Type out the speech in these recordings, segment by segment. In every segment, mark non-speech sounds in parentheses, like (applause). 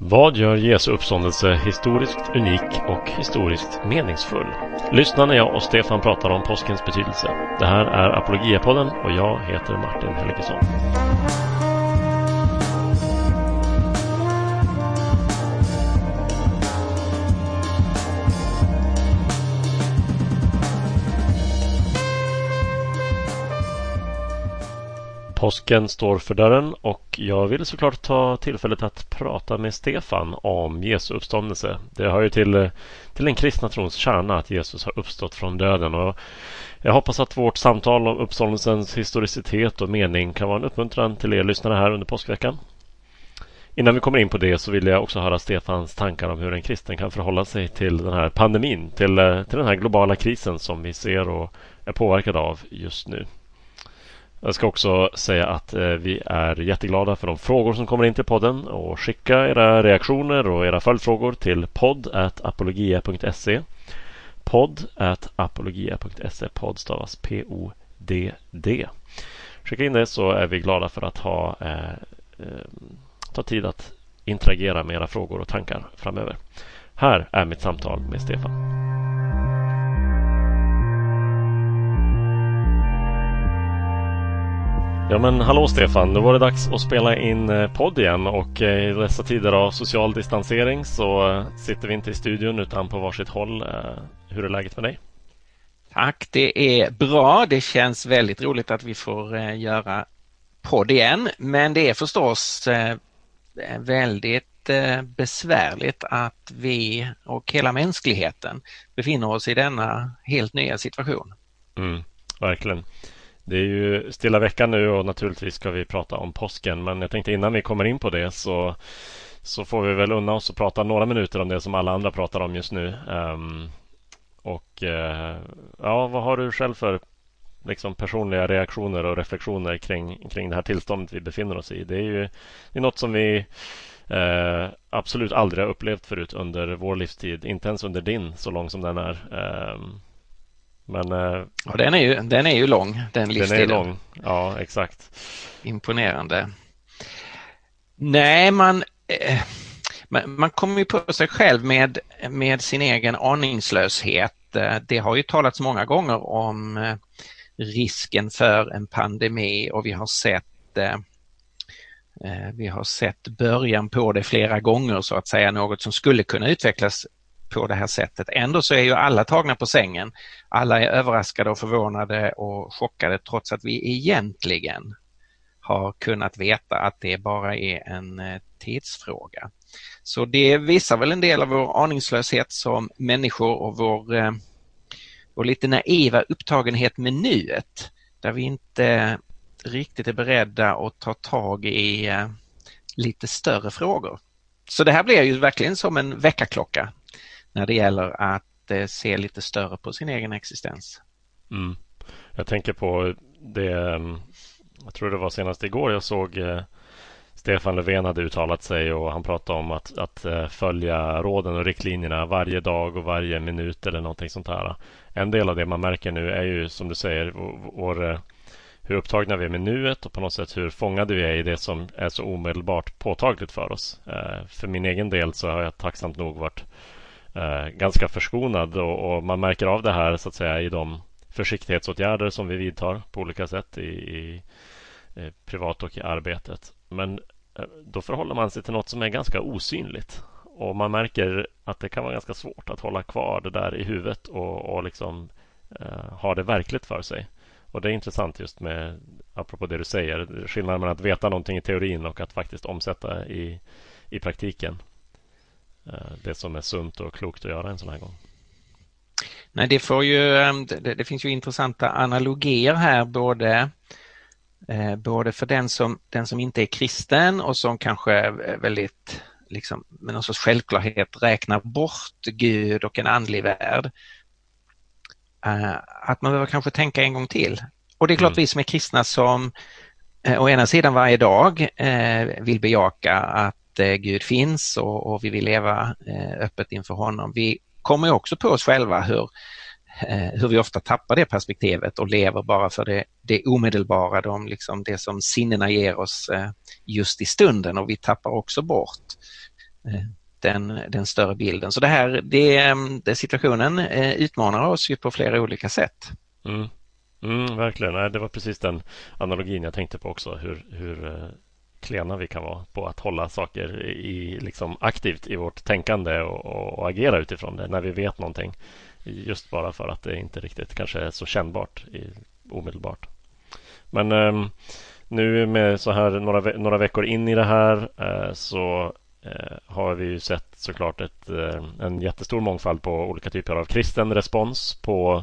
Vad gör Jesu uppståndelse historiskt unik och historiskt meningsfull? Lyssna när jag och Stefan pratar om påskens betydelse. Det här är Apologiapodden och jag heter Martin Helgesson. Påsken står för dörren och jag vill såklart ta tillfället att prata med Stefan om Jesu uppståndelse. Det hör ju till, till den kristna trons kärna att Jesus har uppstått från döden. Och jag hoppas att vårt samtal om uppståndelsens historicitet och mening kan vara en uppmuntran till er lyssnare här under påskveckan. Innan vi kommer in på det så vill jag också höra Stefans tankar om hur en kristen kan förhålla sig till den här pandemin, till, till den här globala krisen som vi ser och är påverkade av just nu. Jag ska också säga att eh, vi är jätteglada för de frågor som kommer in till podden och skicka era reaktioner och era följdfrågor till podd.apologia.se podd apologia.se podd stavas P-O-D-D Skicka in det så är vi glada för att ha eh, eh, ta tid att interagera med era frågor och tankar framöver. Här är mitt samtal med Stefan. Ja men hallå Stefan, nu var det dags att spela in eh, podd igen och eh, i dessa tider av social distansering så eh, sitter vi inte i studion utan på varsitt håll. Hur är läget med dig? Tack, det är bra. Det känns väldigt roligt att vi får göra podd igen. Men det är förstås väldigt besvärligt att vi och hela mänskligheten befinner oss i denna helt nya situation. Mm, verkligen. Det är ju stilla veckan nu och naturligtvis ska vi prata om påsken. Men jag tänkte innan vi kommer in på det så, så får vi väl unna oss att prata några minuter om det som alla andra pratar om just nu. Um, och uh, ja, vad har du själv för liksom, personliga reaktioner och reflektioner kring, kring det här tillståndet vi befinner oss i? Det är ju det är något som vi uh, absolut aldrig har upplevt förut under vår livstid. Inte ens under din, så lång som den är. Um, men, eh, ja, den, är ju, den är ju lång, den livsstilen. Den är lång, ja exakt. Imponerande. Nej, man, eh, man, man kommer ju på sig själv med, med sin egen aningslöshet. Eh, det har ju talats många gånger om risken för en pandemi och vi har sett vi har sett början på det flera gånger så att säga, något som skulle kunna utvecklas på det här sättet. Ändå så är ju alla tagna på sängen. Alla är överraskade och förvånade och chockade trots att vi egentligen har kunnat veta att det bara är en eh, tidsfråga. Så det visar väl en del av vår aningslöshet som människor och vår, eh, vår lite naiva upptagenhet med nuet där vi inte riktigt är beredda att ta tag i eh, lite större frågor. Så det här blir ju verkligen som en väckarklocka när det gäller att eh, se lite större på sin egen existens. Mm. Jag tänker på det, ehm, jag tror det var senast igår jag såg eh, Stefan Löfven hade uttalat sig och han pratade om att, att eh, följa råden och riktlinjerna varje dag och varje minut eller någonting sånt här. En del av det man märker nu är ju som du säger vår, eh, hur upptagna vi är med nuet och på något sätt hur fångade vi är i det som är så omedelbart påtagligt för oss. Eh, för min egen del så har jag tacksamt nog varit Eh, ganska förskonad och, och, man märker av det här så att säga i de försiktighetsåtgärder som vi vidtar på olika sätt i, i i privat och i arbetet. Men eh, då förhåller man sig till något som är ganska osynligt och man märker att det kan vara ganska svårt att hålla kvar det där i huvudet och, och liksom eh, ha det verkligt för sig. Och det är intressant just med, apropå det du säger, skillnaden mellan att veta någonting i teorin och att faktiskt omsätta i, i praktiken. Eh, det som är sunt och klokt att göra en sån här gång. Nej, det, får ju, ehm, det, det finns ju intressanta analogier här både eh, både för den som, den som inte är kristen och som kanske väldigt liksom, med någon sorts självklarhet räknar bort Gud och en andlig värld. Eh, att man behöver kanske tänka en gång till. Och det är klart mm. vi som är kristna som å ena sidan varje dag vill bejaka att eh, Eh, Gud finns och, och, vi vill leva eh, öppet inför honom. Vi kommer också på oss själva hur, eh, hur vi ofta tappar det perspektivet och lever bara för det, det omedelbara, de, liksom det som sinnena ger oss just i stunden och vi tappar också bort den, den större bilden. Så det här, det, mm, det situationen utmanar oss ju på flera olika sätt. Mm. Mm, verkligen, Nej, det var precis den analogin jag tänkte på också. Hur, hur klena vi kan vara på att hålla saker i, liksom aktivt i vårt tänkande och, och, och, agera utifrån det när vi vet någonting. Just bara för att det inte riktigt kanske är så kännbart i, omedelbart. Men eh, nu med så här några, några veckor in i det här eh, så eh, har vi ju sett såklart ett, eh, en jättestor mångfald på olika typer av kristen respons på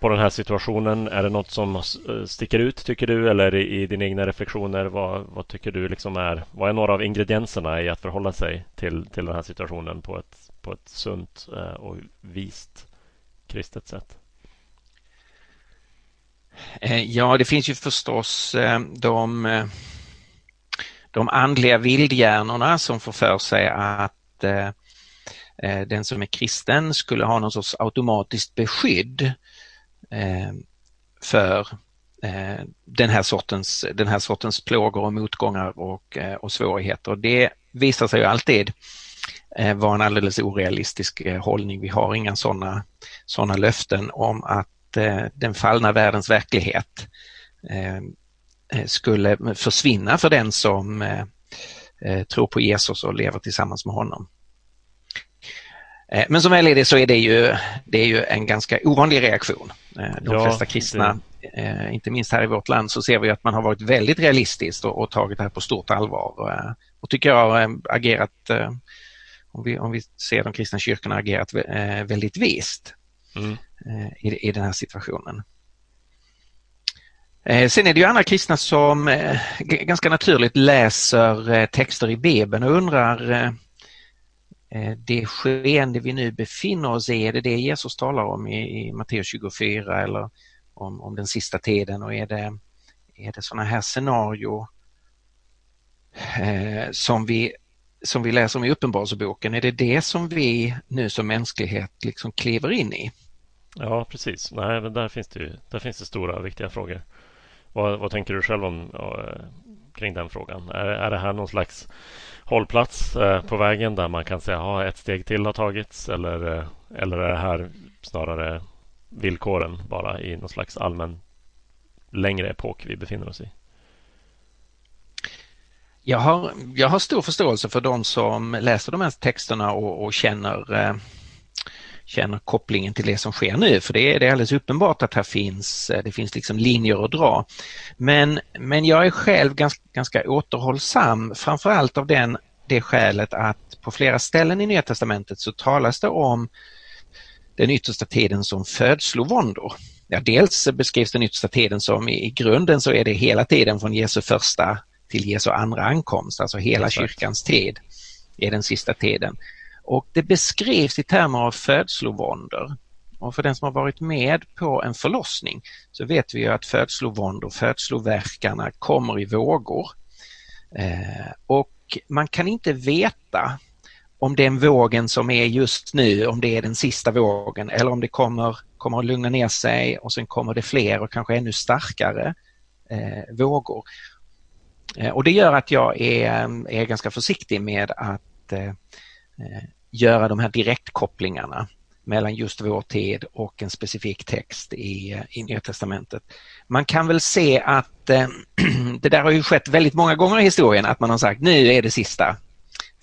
på den här situationen? Är det något som eh, sticker ut tycker du eller i, dina egna reflektioner? Vad, vad, tycker du liksom är, vad är några av ingredienserna i att förhålla sig till, till den här situationen på ett, på ett sunt eh, och vist kristet sätt? Eh, ja, det finns ju förstås de, de andliga vildhjärnorna som får för sig att den som är kristen skulle ha någon sorts automatiskt beskydd Eh, Eh, för eh, den här sortens, den här sortens plågor och motgångar och, eh, och svårigheter. Det visar sig ju alltid vara en alldeles orealistisk hållning. Vi har inga sådana såna löften om att den fallna världens verklighet skulle försvinna för den som tror på Jesus och lever tillsammans med honom. Eh, men som väl är det så är det ju, det är ju en ganska ovanlig reaktion. Eh, de ja, flesta kristna, det... Eh, inte minst här i vårt land, så ser vi att man har varit väldigt realistisk och, och tagit det här på stort allvar. Och tycker jag har agerat, om vi, om vi ser de kristna kyrkorna, agerat väldigt vist mm. i, i den här situationen. Sen är det ju andra kristna som ganska naturligt läser texter i Bibeln och undrar Eh, det skeende vi nu befinner oss i, är det det Jesus talar om i, i Matteus 24 eller om, om den sista tiden och är det, är det sådana här scenario eh, som, vi, som vi läser om i Uppenbarelseboken, är det det som vi nu som mänsklighet liksom kliver in i? Ja, precis. Nej, men där finns det, där finns det stora viktiga frågor. Vad, vad tänker du själv om ja, eh, kring den frågan? Är, är det här någon slags hållplats eh, på vägen där man kan säga att ett steg till har tagits eller, eh, eller är det här snarare villkoren bara i någon slags allmän längre epok vi befinner oss i? Jag har, jag har stor förståelse för de som läser de här texterna och, och känner eh, känner kopplingen till det som sker nu för det är, det är alldeles uppenbart att här finns, eh, det finns liksom linjer att dra. Men, men jag är själv ganska, ganska återhållsam framförallt av den, det skälet att på flera ställen i Nya Testamentet så talas det om den yttersta tiden som födslovåndor. Ja, dels beskrivs den yttersta tiden som i grunden så är det hela tiden från Jesu första till Jesu andra ankomst, alltså hela Exakt. kyrkans tid är den sista tiden. Och det beskrivs i termer av födslovåndor. Och för den som har varit med på en förlossning så vet vi att födslovåndor, födslovärkarna kommer i vågor. Eh, och man kan inte veta om den vågen som är just nu, om det är den sista vågen eller om det kommer, kommer att lugna ner sig och sen kommer det fler och kanske ännu starkare eh, vågor. Eh, och det gör att jag är, är ganska försiktig med att eh, eh göra de här direktkopplingarna mellan just vår tid och en specifik text i, i Nya Testamentet. Man kan väl se att eh, (clears throat) det där har ju skett väldigt många gånger i historien att man har sagt nu är det sista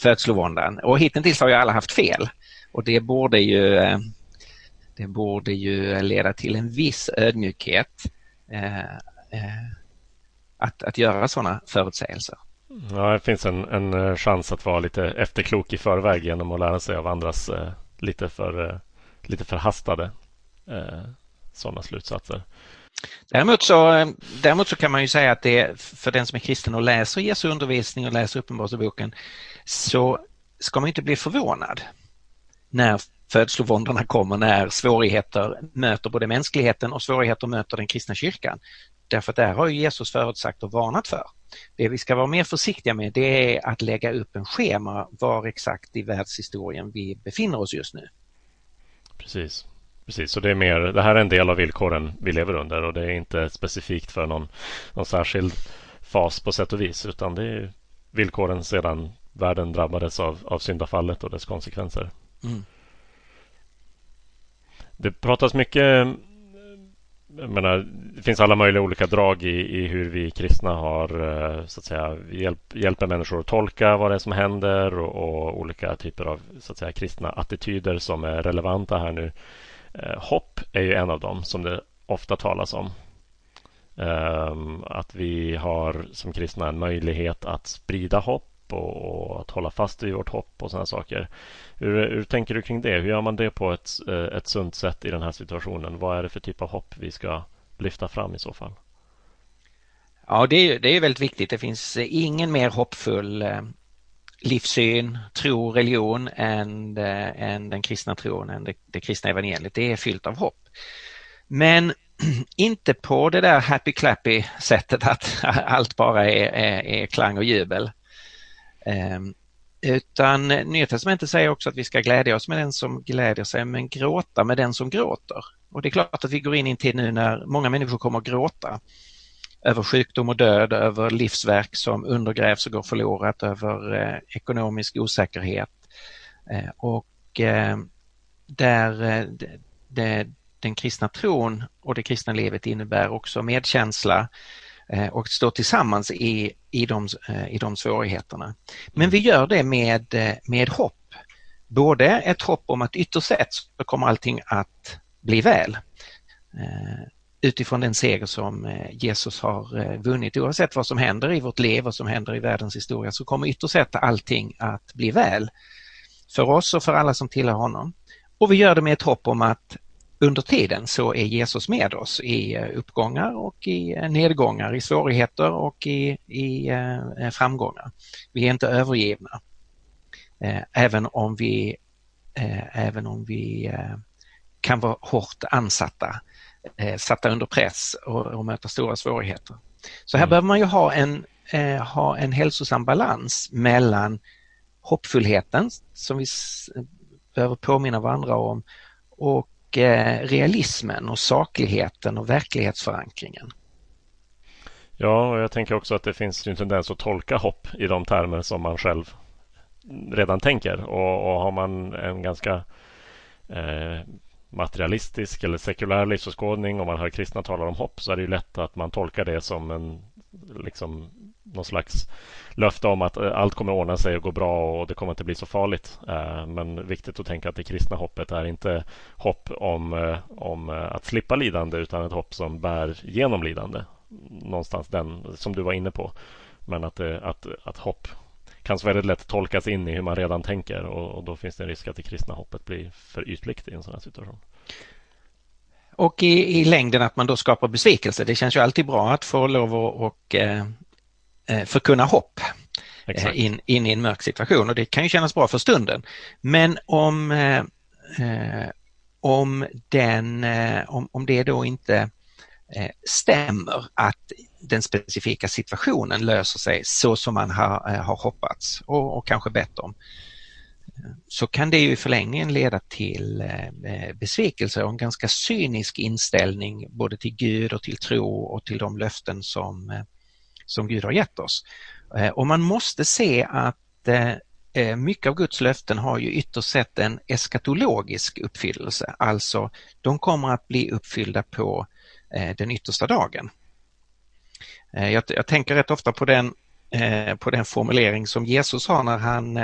födslovåndan och hittills har ju alla haft fel och det borde ju eh, det borde ju leda till en viss ödmjukhet eh, eh att, att göra sådana förutsägelser. Ja, det finns en, en eh, chans att vara lite efterklok i förväg genom att lära sig av andras eh, lite, för, eh, lite förhastade eh, sådana slutsatser. Däremot så, eh, däremot så kan man ju säga att det för den som är kristen och läser Jesu undervisning och läser Uppenbarelseboken så ska man inte bli förvånad när födslovåndorna kommer, när svårigheter möter både mänskligheten och svårigheter möter den kristna kyrkan. Därför att där har Jesus förutsagt och varnat för. Det vi ska vara mer försiktiga med det är att lägga upp en schema var exakt i världshistorien vi befinner oss just nu. Precis. Precis, så det är mer, det här är en del av villkoren vi lever under och det är inte specifikt för någon, någon särskild fas på sätt och vis utan det är villkoren sedan världen drabbades av, av syndafallet och dess konsekvenser. Mm. Det pratas mycket jag menar, det finns alla möjliga olika drag i, i hur vi kristna har eh, så att säga, hjälp, hjälper människor att tolka vad det är som händer och, och, olika typer av så att säga, kristna attityder som är relevanta här nu. Eh, hopp är ju en av dem som det ofta talas om. Ehm, att vi har som kristna en möjlighet att sprida hopp och, och att hålla fast vid vårt hopp och sådana saker. Hur, hur, tänker du kring det? Hur gör man det på ett, eh, ett sunt sätt i den här situationen? Vad är det för typ av hopp vi ska lyfta fram i så fall? Ja, det är, det är väldigt viktigt. Det finns ingen mer hoppfull eh, livssyn, tro, religion än, eh, än den kristna tron, än det, det kristna evangeliet. Det är fyllt av hopp. Men (clears throat) inte på det där happy clappy sättet att (laughs) allt bara är, är, är klang och jubel. Ehm, utan Nya Testamentet säger också att vi ska glädja oss med den som glädjer sig men gråta med den som gråter. Och det är klart att vi går in i en tid nu när många människor kommer att gråta över sjukdom och död, över livsverk som undergrävs och går förlorat, över eh, ekonomisk osäkerhet. Eh, och eh, där eh, det, den kristna tron och det kristna livet innebär också medkänsla eh, och stå tillsammans i, i, de, eh, i de svårigheterna. Men vi gör det med, med hopp. Både ett hopp om att ytterst sett så kommer allting att bli väl utifrån den seger som eh, Jesus har eh, vunnit. Oavsett vad som händer i vårt liv och som händer i världens historia så kommer ytterst sett allting att bli väl för oss och för alla som tillhör honom. Och vi gör det med ett hopp om att under tiden så är Jesus med oss i eh, uppgångar och i nedgångar, i svårigheter och i, i framgångar. Vi är inte övergivna. Även om vi, även om vi kan vara hårt ansatta eh, satta under press och, och möta stora svårigheter. Så här mm. behöver man ju ha en, eh, ha en hälsosam balans mellan hoppfullheten som vi behöver påminna varandra om och Eh, realismen och sakligheten och verklighetsförankringen. Ja, och jag tänker också att det finns en tendens att tolka hopp i de termer som man själv redan tänker och, och har man en ganska eh, materialistisk eller sekulär livsåskådning och man hör kristna tala om hopp så är det ju lätt att man tolkar det som en liksom någon slags löfte om att eh, allt kommer ordna sig och gå bra och det kommer inte bli så farligt. Eh, men viktigt att tänka att det kristna hoppet är inte hopp om, eh, om att slippa lidande utan ett hopp som bär genom lidande. Någonstans den som du var inne på. Men att, att, att hopp kan så väldigt lätt tolkas in i hur man redan tänker och, och, då finns det en risk att det kristna hoppet blir för ytligt i en sån här situation. Och i, i längden att man då skapar besvikelse. Det känns ju alltid bra att få lov att och, eh förkunna hopp eh, in, in i en mörk situation och det kan ju kännas bra för stunden. Men om, eh, eh om, den, eh, om, om det då inte stämmer att den specifika situationen löser sig så som man har, eh, har hoppats och, och kanske bett om så kan det ju i förlängningen leda till eh, besvikelse och en ganska cynisk inställning både till Gud och till tro och till de löften som, eh, som Gud har gett oss. Eh, och man måste se att eh, eh, mycket av Guds löften har ju ytterst sett en eskatologisk uppfyllelse, alltså de kommer att bli uppfyllda på den yttersta dagen. Jag, jag, tänker rätt ofta på den, på den formulering som Jesus har när han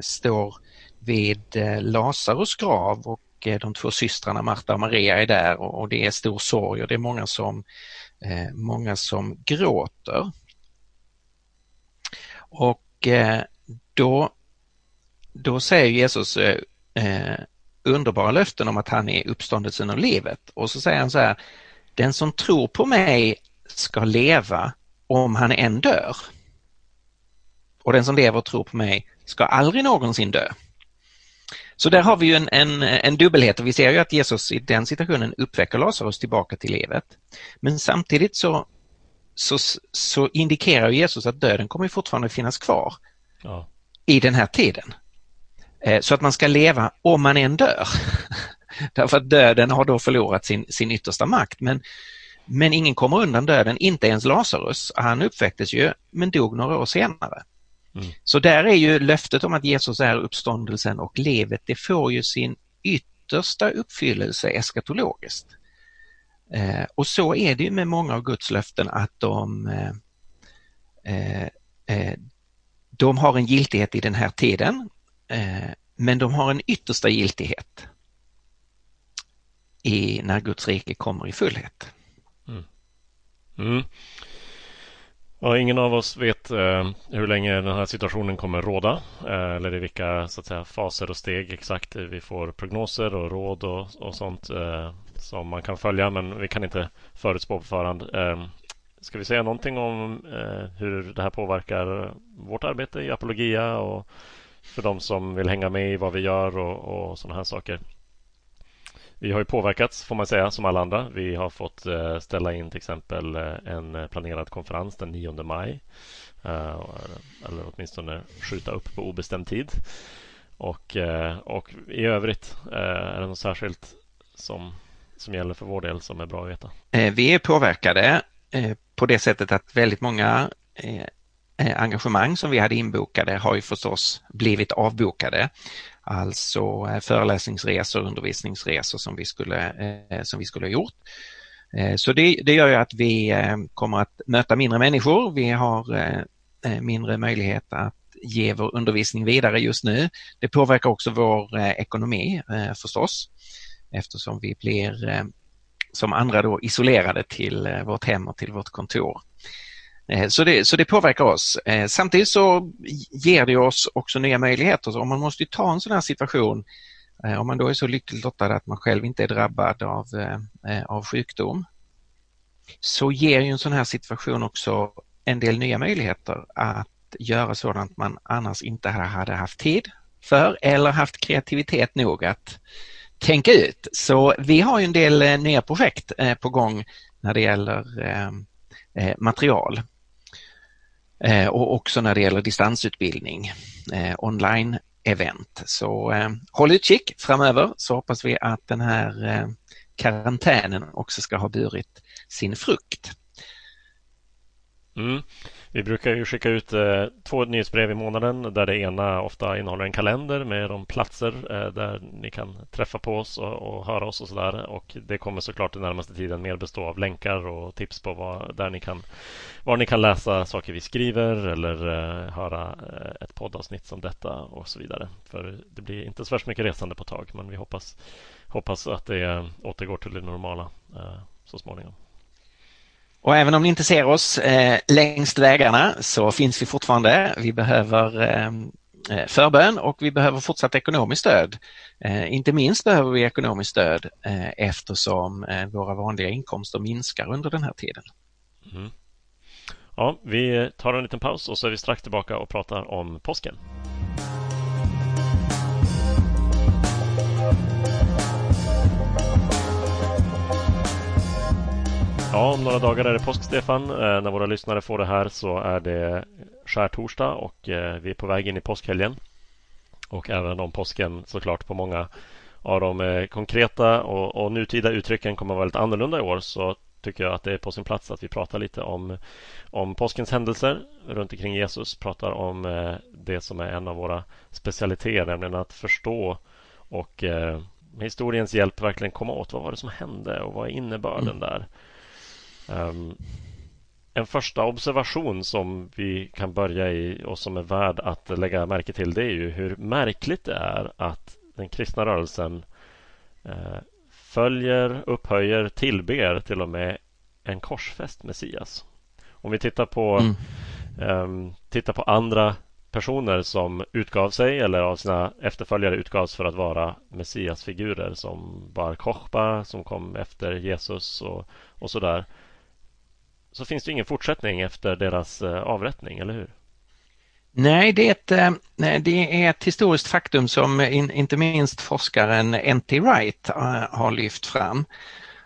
står vid Lazarus grav och de två systrarna Marta och Maria är där och det är stor sorg och det är många som, Eh, många som gråter. Och eh, då, då säger Jesus eh, underbara löften om att han är uppståndelsen och livet och så säger han så här, den som tror på mig ska leva om han än dör. Och den som lever och tror på mig ska aldrig någonsin dö. Så där har vi ju en, en, en dubbelhet och vi ser ju att Jesus i den situationen uppväcker Lazarus tillbaka till livet. Men samtidigt så, så, så indikerar Jesus att döden kommer fortfarande finnas kvar ja. i den här tiden. Eh, så att man ska leva om man än dör. (laughs) Därför att döden har då förlorat sin, sin yttersta makt. Men, men ingen kommer undan döden, inte ens Lazarus. Han uppväcktes ju men dog några år senare. Mm. Så där är ju löftet om att Jesus är uppståndelsen och levet, det får ju sin yttersta uppfyllelse eskatologiskt. Eh, och så är det med många av Guds löften att de, eh, eh, eh, de har en giltighet i den här tiden eh, men de har en yttersta giltighet i när Guds rike kommer i fullhet. Mm. Mm. Ja, ingen av oss vet eh, hur länge den här situationen kommer råda eh, eller i vilka så att säga, faser och steg exakt vi får prognoser och råd och, och sånt eh, som man kan följa men vi kan inte förutspå på förhand. Eh, ska vi säga någonting om eh, hur det här påverkar vårt arbete i apologia och för de som vill hänga med i vad vi gör och, och sådana här saker? Vi har ju påverkats får man säga som alla andra. Vi har fått eh, ställa in till exempel eh, en planerad konferens den 9 maj. Eh, eller åtminstone skjuta upp på obestämd tid. Och, och i övrigt är det något särskilt som, som gäller för vår del som är bra att veta? Vi är påverkade på det sättet att väldigt många engagemang som vi hade inbokade har ju förstås blivit avbokade. Alltså eh, föreläsningsresor, undervisningsresor som vi skulle, eh, som vi skulle ha gjort. Eh, så det, det gör ju att vi kommer att möta mindre människor. Vi har mindre möjlighet att ge vår undervisning vidare just nu. Det påverkar också vår ekonomi förstås eftersom vi blir som andra då isolerade till vårt hem och till vårt kontor. Eh, så det, så det påverkar oss. Eh, samtidigt så ger det oss också nya möjligheter. om man måste ta en sån här situation, eh, om man då är så lyckligt lottad att man själv inte är drabbad av, av sjukdom, så ger ju en sån här situation också en del nya möjligheter att göra sådant man annars inte hade haft tid för eller haft kreativitet nog att tänka ut. Så vi har en del nya projekt på gång när det gäller material. Eh, och också när det gäller distansutbildning, eh, online-event. Så eh, håll utkik framöver så hoppas vi att den här eh, karantänen också ska ha burit sin frukt. Mm. Vi brukar ju skicka ut eh, två nyhetsbrev i månaden där det ena ofta innehåller en kalender med de platser eh, där ni kan träffa på oss och, och höra oss och sådär. Och det kommer såklart den närmaste tiden mer bestå av länkar och tips på vad, där ni kan, var ni kan läsa saker vi skriver eller eh, höra eh, ett poddavsnitt som detta och så vidare. För det blir inte så värst mycket resande på tag men vi hoppas, hoppas att det återgår till det normala eh, så småningom. Och även om ni inte ser oss eh, längst vägarna så finns vi fortfarande. Vi behöver eh, eh, förbön och vi behöver fortsatt ekonomiskt stöd. Eh, inte minst behöver vi ekonomiskt stöd eh, eftersom eh, våra vanliga inkomster minskar under den här tiden. Mm. Ja, vi tar en liten paus och så är vi strax tillbaka och pratar om påsken. Ja, om några dagar är det påsk, Stefan. Eh, när våra lyssnare får det här så är det skärtorsdag och eh, vi är på väg in i påskhelgen. Och även om påsken såklart på många av de eh, konkreta och, och nutida uttrycken kommer att vara lite annorlunda i år så tycker jag att det är på sin plats att vi pratar lite om, om påskens händelser runt omkring Jesus. Pratar om eh, det som är en av våra specialiteter, nämligen att förstå och eh, med historiens hjälp verkligen komma åt vad var det som hände och vad är innebörden mm. där. Um, en första observation som vi kan börja i och som är värd att lägga märke till det är ju hur märkligt det är att den kristna rörelsen eh, följer, upphöjer, tillber till och med en korsfäst Messias. Om vi tittar på, mm. um, tittar på andra personer som utgav sig eller av sina efterföljare utgavs för att vara Messiasfigurer som Bar Kochba som kom efter Jesus och, och sådär så finns det ingen fortsättning efter deras eh, avrättning, eller hur? Nej, det är ett, eh, det är ett historiskt faktum som eh, inte minst forskaren N.T. Wright har lyft fram.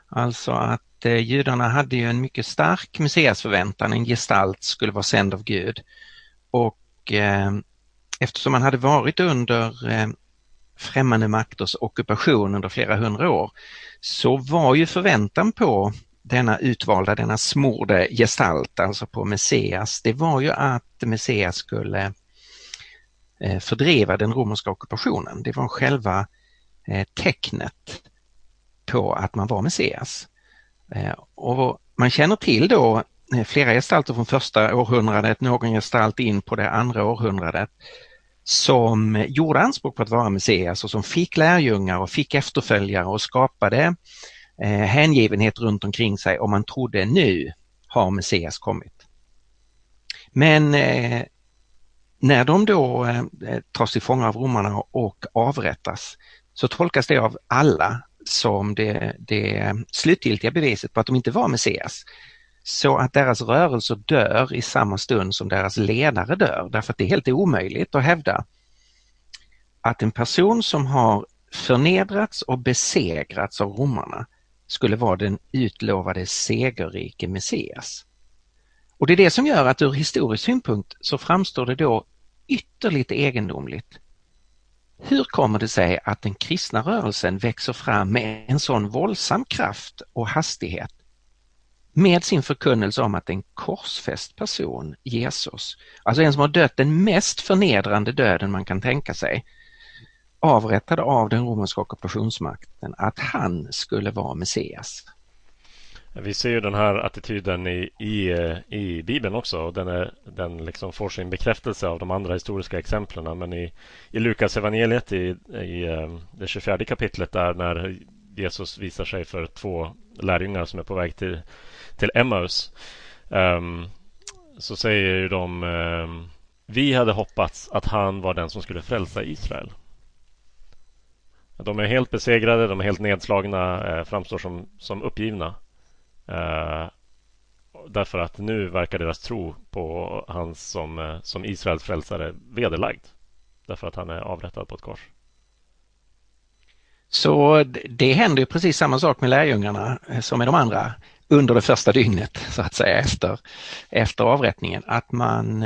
Alltså att judarna hade ju en mycket stark messiasförväntan, en gestalt skulle vara sänd av Gud. Och eftersom man hade varit under främmande makters ockupation under flera hundra år så var ju förväntan på denna utvalda, denna smorde gestalt, alltså på Messias, det var ju att Messias skulle eh, fördriva den romerska ockupationen. Det var själva eh, tecknet på att man var Messias. Eh, och man känner till då flera gestalter från första århundradet, någon gestalt in på det andra århundradet som gjorde anspråk på att vara Messias och som fick lärjungar och fick efterföljare och skapade eh, hängivenhet runt omkring sig och man trodde nu har Messias kommit. Men eh, när de då eh, tas till fånga av romarna och avrättas så tolkas det av alla som det, det slutgiltiga beviset på att de inte var Messias så att deras rörelser dör i samma stund som deras ledare dör därför att det är helt omöjligt att hävda att en person som har förnedrats och besegrats av romarna skulle vara den utlovade segerrike Messias. Och det är det som gör att ur historisk synpunkt så framstår det då ytterligt egendomligt. Hur kommer det sig att den kristna rörelsen växer fram med en sån våldsam kraft och hastighet med sin förkunnelse om att en korsfäst person, Jesus, alltså en som har dött den mest förnedrande döden man kan tänka sig, avrättad av den romerska ockupationsmakten, att han skulle vara Messias. Vi ser ju den här attityden i, i, i Bibeln också. Och den är, den liksom får sin bekräftelse av de andra historiska exemplen. Men i, i Lukas evangeliet i, i ehm, det 24 kapitlet där när Jesus visar sig för två lärjungar som är på väg till till Emmaus um, så säger ju de um, Vi hade hoppats att han var den som skulle frälsa Israel. De är helt besegrade, de är helt nedslagna, eh, framstår som, som uppgivna. Eh, därför att nu verkar deras tro på han som, eh, som Israels frälsare vederlagd. Därför att han är avrättad på ett kors. Så det händer ju precis samma sak med lärjungarna som med de andra under det första dygnet så att säga efter, efter avrättningen. Att man,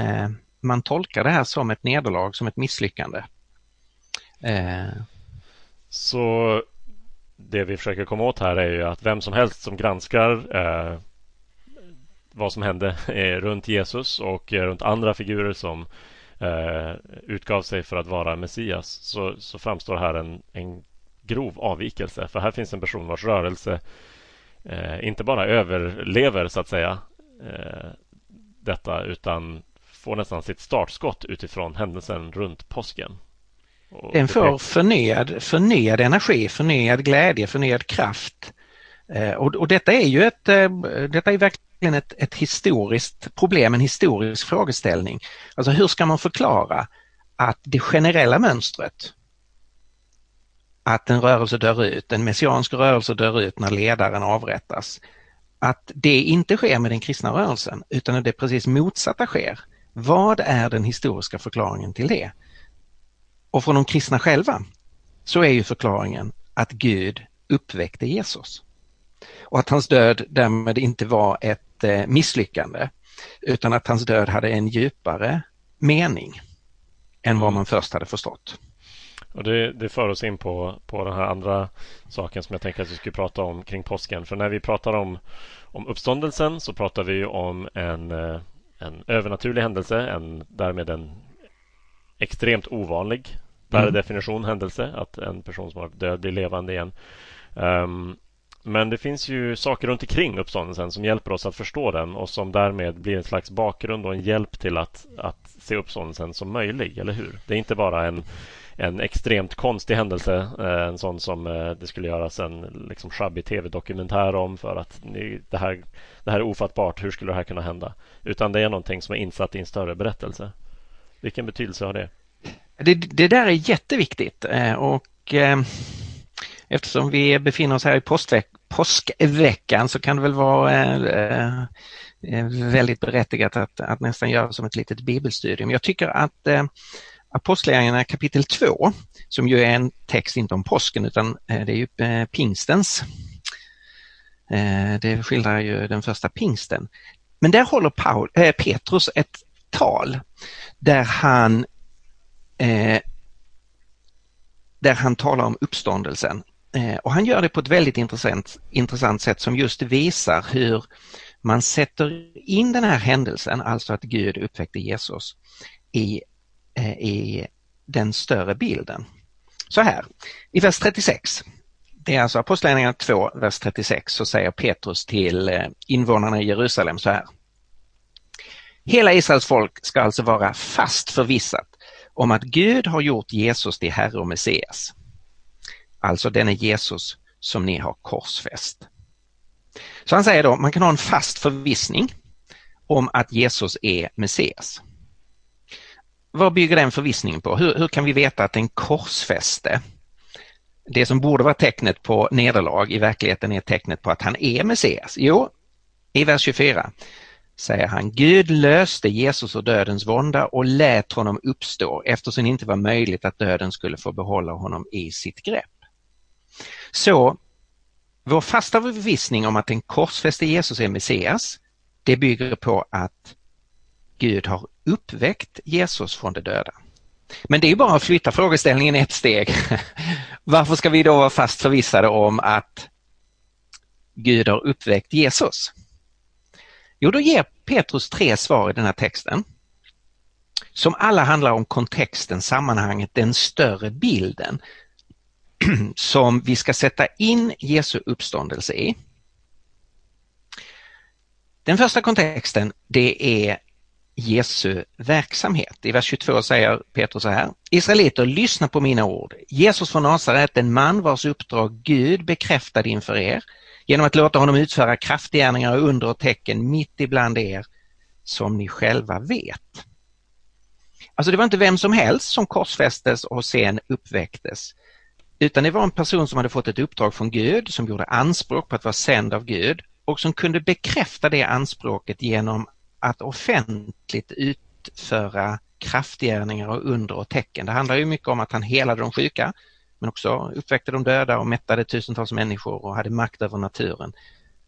man tolkar det här som ett nederlag, som ett misslyckande. Så det vi försöker komma åt här är ju att vem som helst som granskar eh, vad som hände (laughs) eh, runt Jesus och eh, runt andra figurer som eh, utgav sig för att vara Messias så, så framstår här en, en grov avvikelse. För här finns en person vars rörelse eh, inte bara överlever så att säga eh, detta utan får nästan sitt startskott utifrån händelsen runt påsken. Den får förnyad, förnyad energi, förnyad glädje, förnyad kraft. Eh, och, och, detta är ju ett, eh, detta är verkligen ett, ett historiskt problem, en historisk frågeställning. Alltså hur ska man förklara att det generella mönstret att en rörelse dör ut, en messiansk rörelse dör ut när ledaren avrättas. Att det inte sker med den kristna rörelsen utan att det precis motsatta sker. Vad är den historiska förklaringen till det? Och från de kristna själva så är ju förklaringen att Gud uppväckte Jesus. Och att hans död därmed inte var ett eh, misslyckande utan att hans död hade en djupare mening än vad man först hade förstått. Och det, det för oss in på, på den här andra saken som jag tänkte att vi skulle prata om kring påsken. För när vi pratar om, om uppståndelsen så pratar vi om en, eh, en övernaturlig händelse, en, därmed en extremt ovanlig per mm. definition händelse, att en person som har död blir levande igen. Um, men det finns ju saker runt omkring uppståndelsen som hjälper oss att förstå den och som därmed blir en slags bakgrund och en hjälp till att, att se uppståndelsen som möjlig, eller hur? Det är inte bara en en extremt konstig händelse. Eh, en sån som eh, det skulle göras en liksom sjabbig tv-dokumentär om för att det, här, det här är ofattbart. Hur skulle det här kunna hända? Utan det är någonting som är insatt i en större berättelse. Vilken betydelse har det? Det, det där är jätteviktigt eh, och eh, eftersom vi befinner oss här i påskveck påskveckan så kan det väl vara eh, väldigt berättigat att, att nästan göra som ett litet bibelstudium. Jag tycker att Apostlagärningarna kapitel 2, som ju är en text inte om påsken utan det är ju pingstens. Det skildrar ju den första pingsten. Men där håller Paul, äh, Petrus ett tal där han Eh, där han talar om uppståndelsen. Eh, och han gör det på ett väldigt intressant, intressant sätt som just visar hur man sätter in den här händelsen, alltså att Gud uppväckte Jesus, i Eh, i den större bilden. Så här, i vers 36, det är alltså Apostlagärningarna 2, vers 36, så säger Petrus till eh, invånarna i Jerusalem så här. Hela Israels folk ska alltså vara fast förvissat om att Gud har gjort Jesus till Herre och Messias. Alltså denne Jesus som ni har korsfäst. Så han säger då, man kan ha en fast förvissning om att Jesus är Messias. Vad bygger den förvissningen på? Hur, hur kan vi veta att en korsfäste, det som borde vara tecknet på nederlag, i verkligheten är tecknet på att han är Messias? Jo, i vers 24 säger han, Gud löste Jesus ur dödens vånda och lät honom uppstå eftersom det inte var möjligt att döden skulle få behålla honom i sitt grepp. Så vår fasta förvissning om att den korsfäste Jesus är Messias, det bygger på att Gud har uppväckt Jesus från de döda. Men det är bara att flytta frågeställningen ett steg. (laughs) Varför ska vi då vara fast förvissade om att Gud har uppväckt Jesus? Jo, då ger Petrus tre svar i den här texten som alla handlar om kontexten, sammanhanget, den större bilden (clears throat) som vi ska sätta in Jesu uppståndelse i. Den första kontexten det är Jesu verksamhet. I vers 22 säger Petrus så här. Israeliter, lyssna på mina ord. Jesus från Nasaret, en man vars uppdrag Gud bekräftade inför er genom att låta honom utföra kraftgärningar och under och tecken mitt ibland er som ni själva vet. Alltså det var inte vem som helst som korsfästes och sen uppväcktes utan det var en person som hade fått ett uppdrag från Gud, som gjorde anspråk på att vara sänd av Gud och som kunde bekräfta det anspråket genom att offentligt utföra kraftgärningar och under och tecken. Det handlar ju mycket om att han helade de sjuka men också uppväckte de döda och mättade tusentals människor och hade makt över naturen.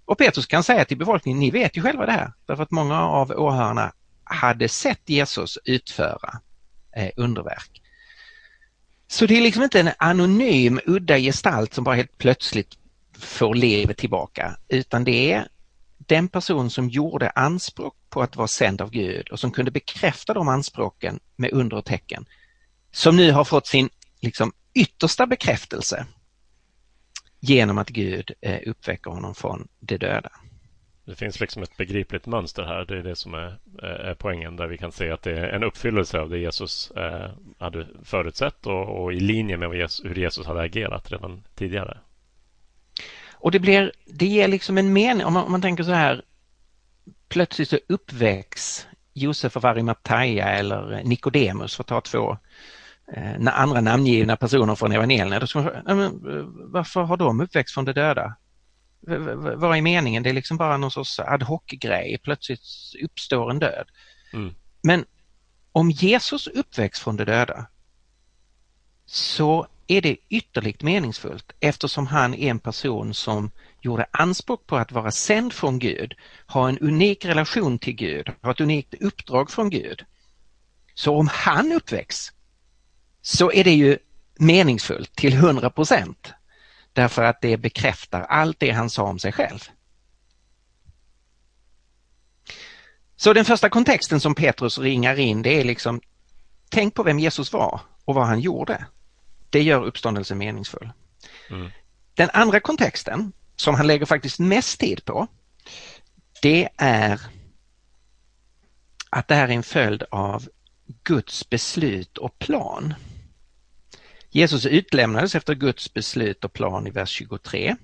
Och Petrus kan säga till befolkningen, ni vet ju själva det här, därför att många av åhörarna hade sett Jesus utföra eh, underverk. Så det är liksom inte en anonym udda gestalt som bara helt plötsligt får livet tillbaka utan det är den person som gjorde anspråk på att vara sänd av Gud och som kunde bekräfta de anspråken med under och tecken som nu har fått sin liksom, yttersta bekräftelse genom att Gud eh, uppväcker honom från de döda. Det finns liksom ett begripligt mönster här. Det är det som är, är poängen där vi kan se att det är en uppfyllelse av det Jesus eh, hade förutsett och, och, i linje med Jesus, hur Jesus hade agerat redan tidigare. Och det blir, det ger liksom en mening, om man, om man tänker så här, plötsligt så uppväcks Josef av Arimathea eller Nikodemus för att ta två eh, andra namngivna personer från evangelierna. Varför har de uppväxt från de döda? vad är meningen? Det är liksom bara någon sorts ad hoc-grej. Plötsligt uppstår en död. Mm. Men om Jesus uppväxt från de döda så är det ytterligt meningsfullt eftersom han är en person som gjorde anspråk på att vara sänd från Gud, ha en unik relation till Gud, ha ett unikt uppdrag från Gud. Så om han uppväcks så är det ju meningsfullt till 100 procent. Därför att det bekräftar allt det han sa om sig själv. Så den första kontexten som Petrus ringar in det är liksom Tänk på vem Jesus var och vad han gjorde. Det gör uppståndelsen meningsfull. Mm. Den andra kontexten som han lägger faktiskt mest tid på det är att det här är en följd av Guds beslut och plan. Jesus utlämnades efter Guds beslut och plan i vers 23.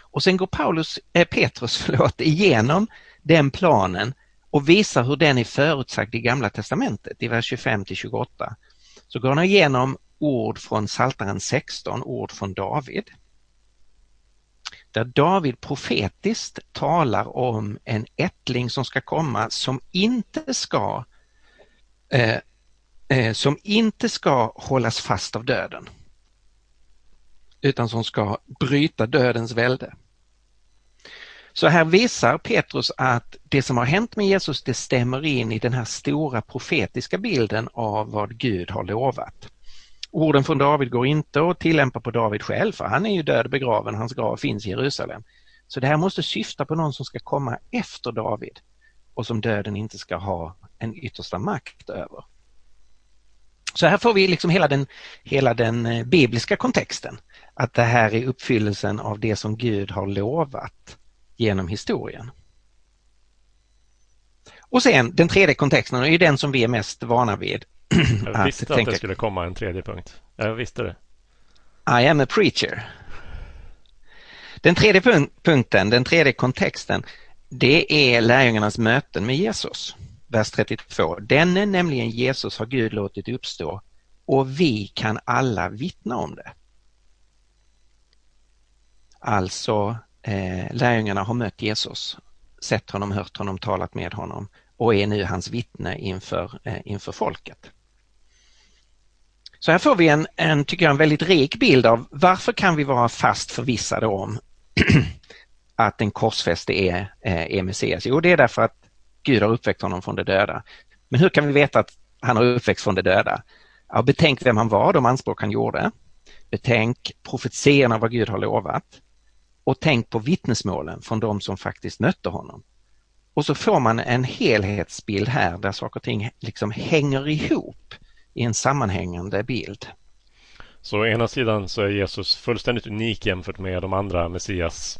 Och sen går Paulus, eh, Petrus (laughs) förlåt, igenom den planen och visar hur den är förutsagd i Gamla Testamentet i vers 25 till 28. Så går han igenom ord från Psaltaren 16, ord från David. Där David profetiskt talar om en ättling som ska komma som inte ska eh, Eh, som inte ska hållas fast av döden utan som ska bryta dödens välde. Så här visar Petrus att det som har hänt med Jesus det stämmer in i den här stora profetiska bilden av vad Gud har lovat. Orden från David går inte att tillämpa på David själv för han är ju död och begraven, hans grav finns i Jerusalem. Så det här måste syfta på någon som ska komma efter David och som döden inte ska ha en yttersta makt över. Så här får vi liksom hela den, hela den eh, bibliska kontexten. Att det här är uppfyllelsen av det som Gud har lovat genom historien. Och sen den tredje kontexten är den som vi är mest vana vid. Jag visste att, att det skulle komma en tredje punkt. Jag visste det. I am a preacher. Den tredje punk punkten, den tredje kontexten, det är lärjungarnas möten med Jesus. Vers 32. Denne, nämligen Jesus, har Gud låtit uppstå och vi kan alla vittna om det. Alltså, eh, lärjungarna har mött Jesus, sett honom, hört honom, talat med honom och är nu hans vittne inför, eh, inför folket. Så här får vi en, en, tycker jag, en väldigt rik bild av varför kan vi vara fast förvissade om (clears throat) att den korsfäste är, eh, är Messias? Jo, det är därför att Gud har uppväckt honom från de döda. Men hur kan vi veta att han har uppväxt från de döda? Ja, betänk vem han var, de anspråk han gjorde. Betänk profetierna vad Gud har lovat. Och tänk på vittnesmålen från de som faktiskt mötte honom. Och så får man en helhetsbild här där saker och ting liksom hänger ihop i en sammanhängande bild. Så å ena sidan så är Jesus fullständigt unik jämfört med de andra Messias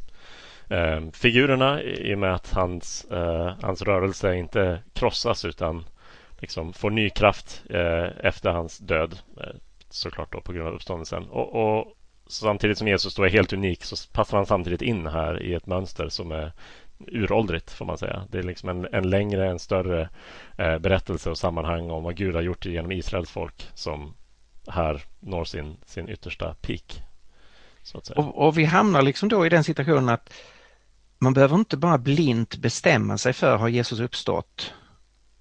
eh, figurerna i och med att hans, eh, hans rörelse inte krossas utan liksom får ny kraft eh, efter hans död. Eh, såklart då på grund av uppståndelsen. Och, och, samtidigt som Jesus då är helt unik så passar han samtidigt in här i ett mönster som är uråldrigt får man säga. Det är liksom en, en längre, en större eh, berättelse och sammanhang om vad Gud har gjort genom Israels folk som här når sin, sin yttersta peak. Och, och, vi hamnar liksom då i den situationen att man behöver inte bara blint bestämma sig för har Jesus uppstått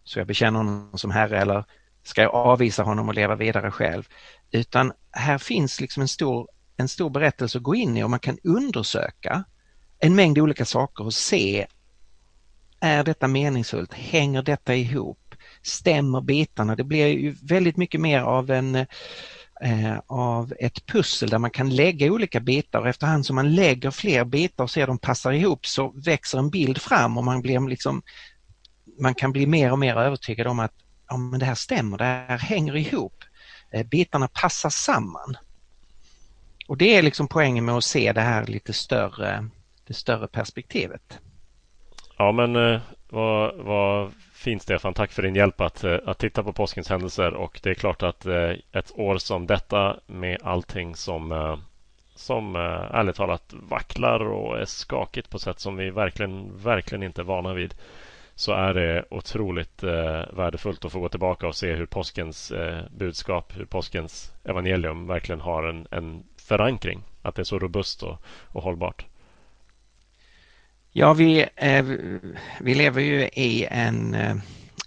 så jag bekänner honom som Herre eller ska jag avvisa honom och leva vidare själv? Utan här finns liksom en stor, en stor berättelse att gå in i och man kan undersöka en mängd olika saker och se är detta meningsfullt? Hänger detta ihop? Stämmer bitarna? Det blir ju väldigt mycket mer av en eh, av ett pussel där man kan lägga olika bitar och efterhand som man lägger fler bitar och ser de passar ihop så växer en bild fram och man blir liksom man kan bli mer och mer övertygad om att ja, men det här stämmer, det här hänger ihop. Eh, bitarna passar samman. Och det är liksom poängen med att se det här lite större det större perspektivet. Ja men eh, vad, vad fint Stefan. Tack för din hjälp att, eh, att titta på påskens händelser och det är klart att eh, ett år som detta med allting som eh, som ärligt talat vacklar och är skakigt på sätt som vi verkligen, verkligen inte är vana vid så är det otroligt eh, värdefullt att få gå tillbaka och se hur påskens eh, budskap, hur påskens evangelium verkligen har en, en förankring. Att det är så robust och, och hållbart. Ja, vi, eh, vi lever ju i en, eh,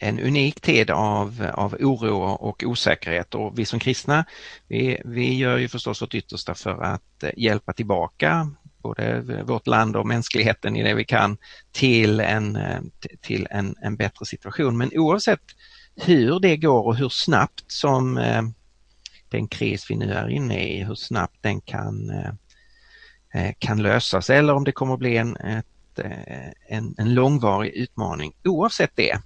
en unik tid av, av oro och osäkerhet och vi som kristna, vi, vi gör ju förstås vårt yttersta för att eh, hjälpa tillbaka både vårt land och mänskligheten i det vi kan till en, eh, till en, en bättre situation. Men oavsett hur det går och hur snabbt som den kris vi nu är inne i, hur snabbt den kan, kan lösas eller om det kommer att bli en, ett Eh, en, en långvarig utmaning. Oavsett det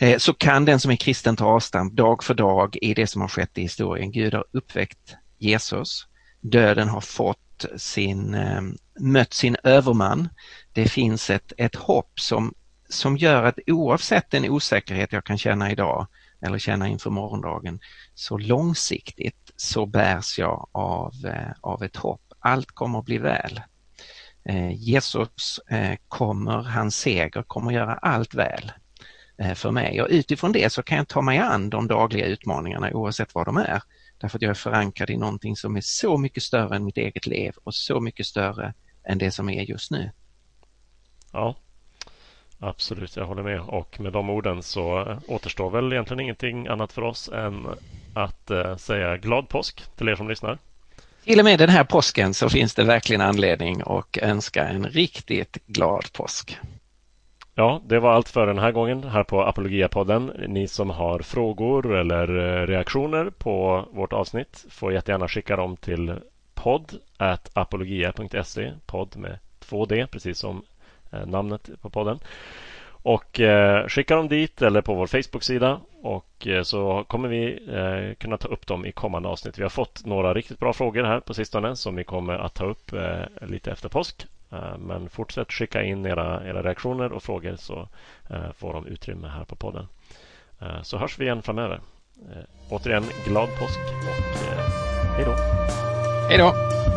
eh, så kan den som är kristen ta avstamp dag för dag i det som har skett i historien. Gud har uppväckt Jesus. Döden har fått sin, eh, mött sin överman. Det finns ett, ett hopp som, som gör att oavsett den osäkerhet jag kan känna idag eller känna inför morgondagen, så långsiktigt så bärs jag av, av ett hopp. Allt kommer att bli väl. Eh, Jesus eh, kommer, hans seger kommer göra allt väl eh, för mig och utifrån det så kan jag ta mig an de dagliga utmaningarna oavsett vad de är. Därför att jag är förankrad i någonting som är så mycket större än mitt eget liv och så mycket större än det som är just nu. Ja, absolut, jag håller med. Och med de orden så återstår väl egentligen ingenting annat för oss än att säga glad påsk till er som lyssnar. Till och med den här påsken så finns det verkligen anledning att önska en riktigt glad påsk. Ja, det var allt för den här gången här på Apologia-podden. Ni som har frågor eller eh, reaktioner på vårt avsnitt får jättegärna skicka dem till podd apologia.se podd med 2D, precis som eh, namnet på podden. Och eh, skicka dem dit eller på vår Facebook-sida och eh, så kommer vi eh, kunna ta upp dem i kommande avsnitt. Vi har fått några riktigt bra frågor här på sistone som vi kommer att ta upp eh, lite efter påsk. Eh, men fortsätt skicka in era, era reaktioner och frågor så eh, får de utrymme här på podden. Eh, så hörs vi igen framöver. Eh, återigen glad påsk och eh, hej då! Hej då!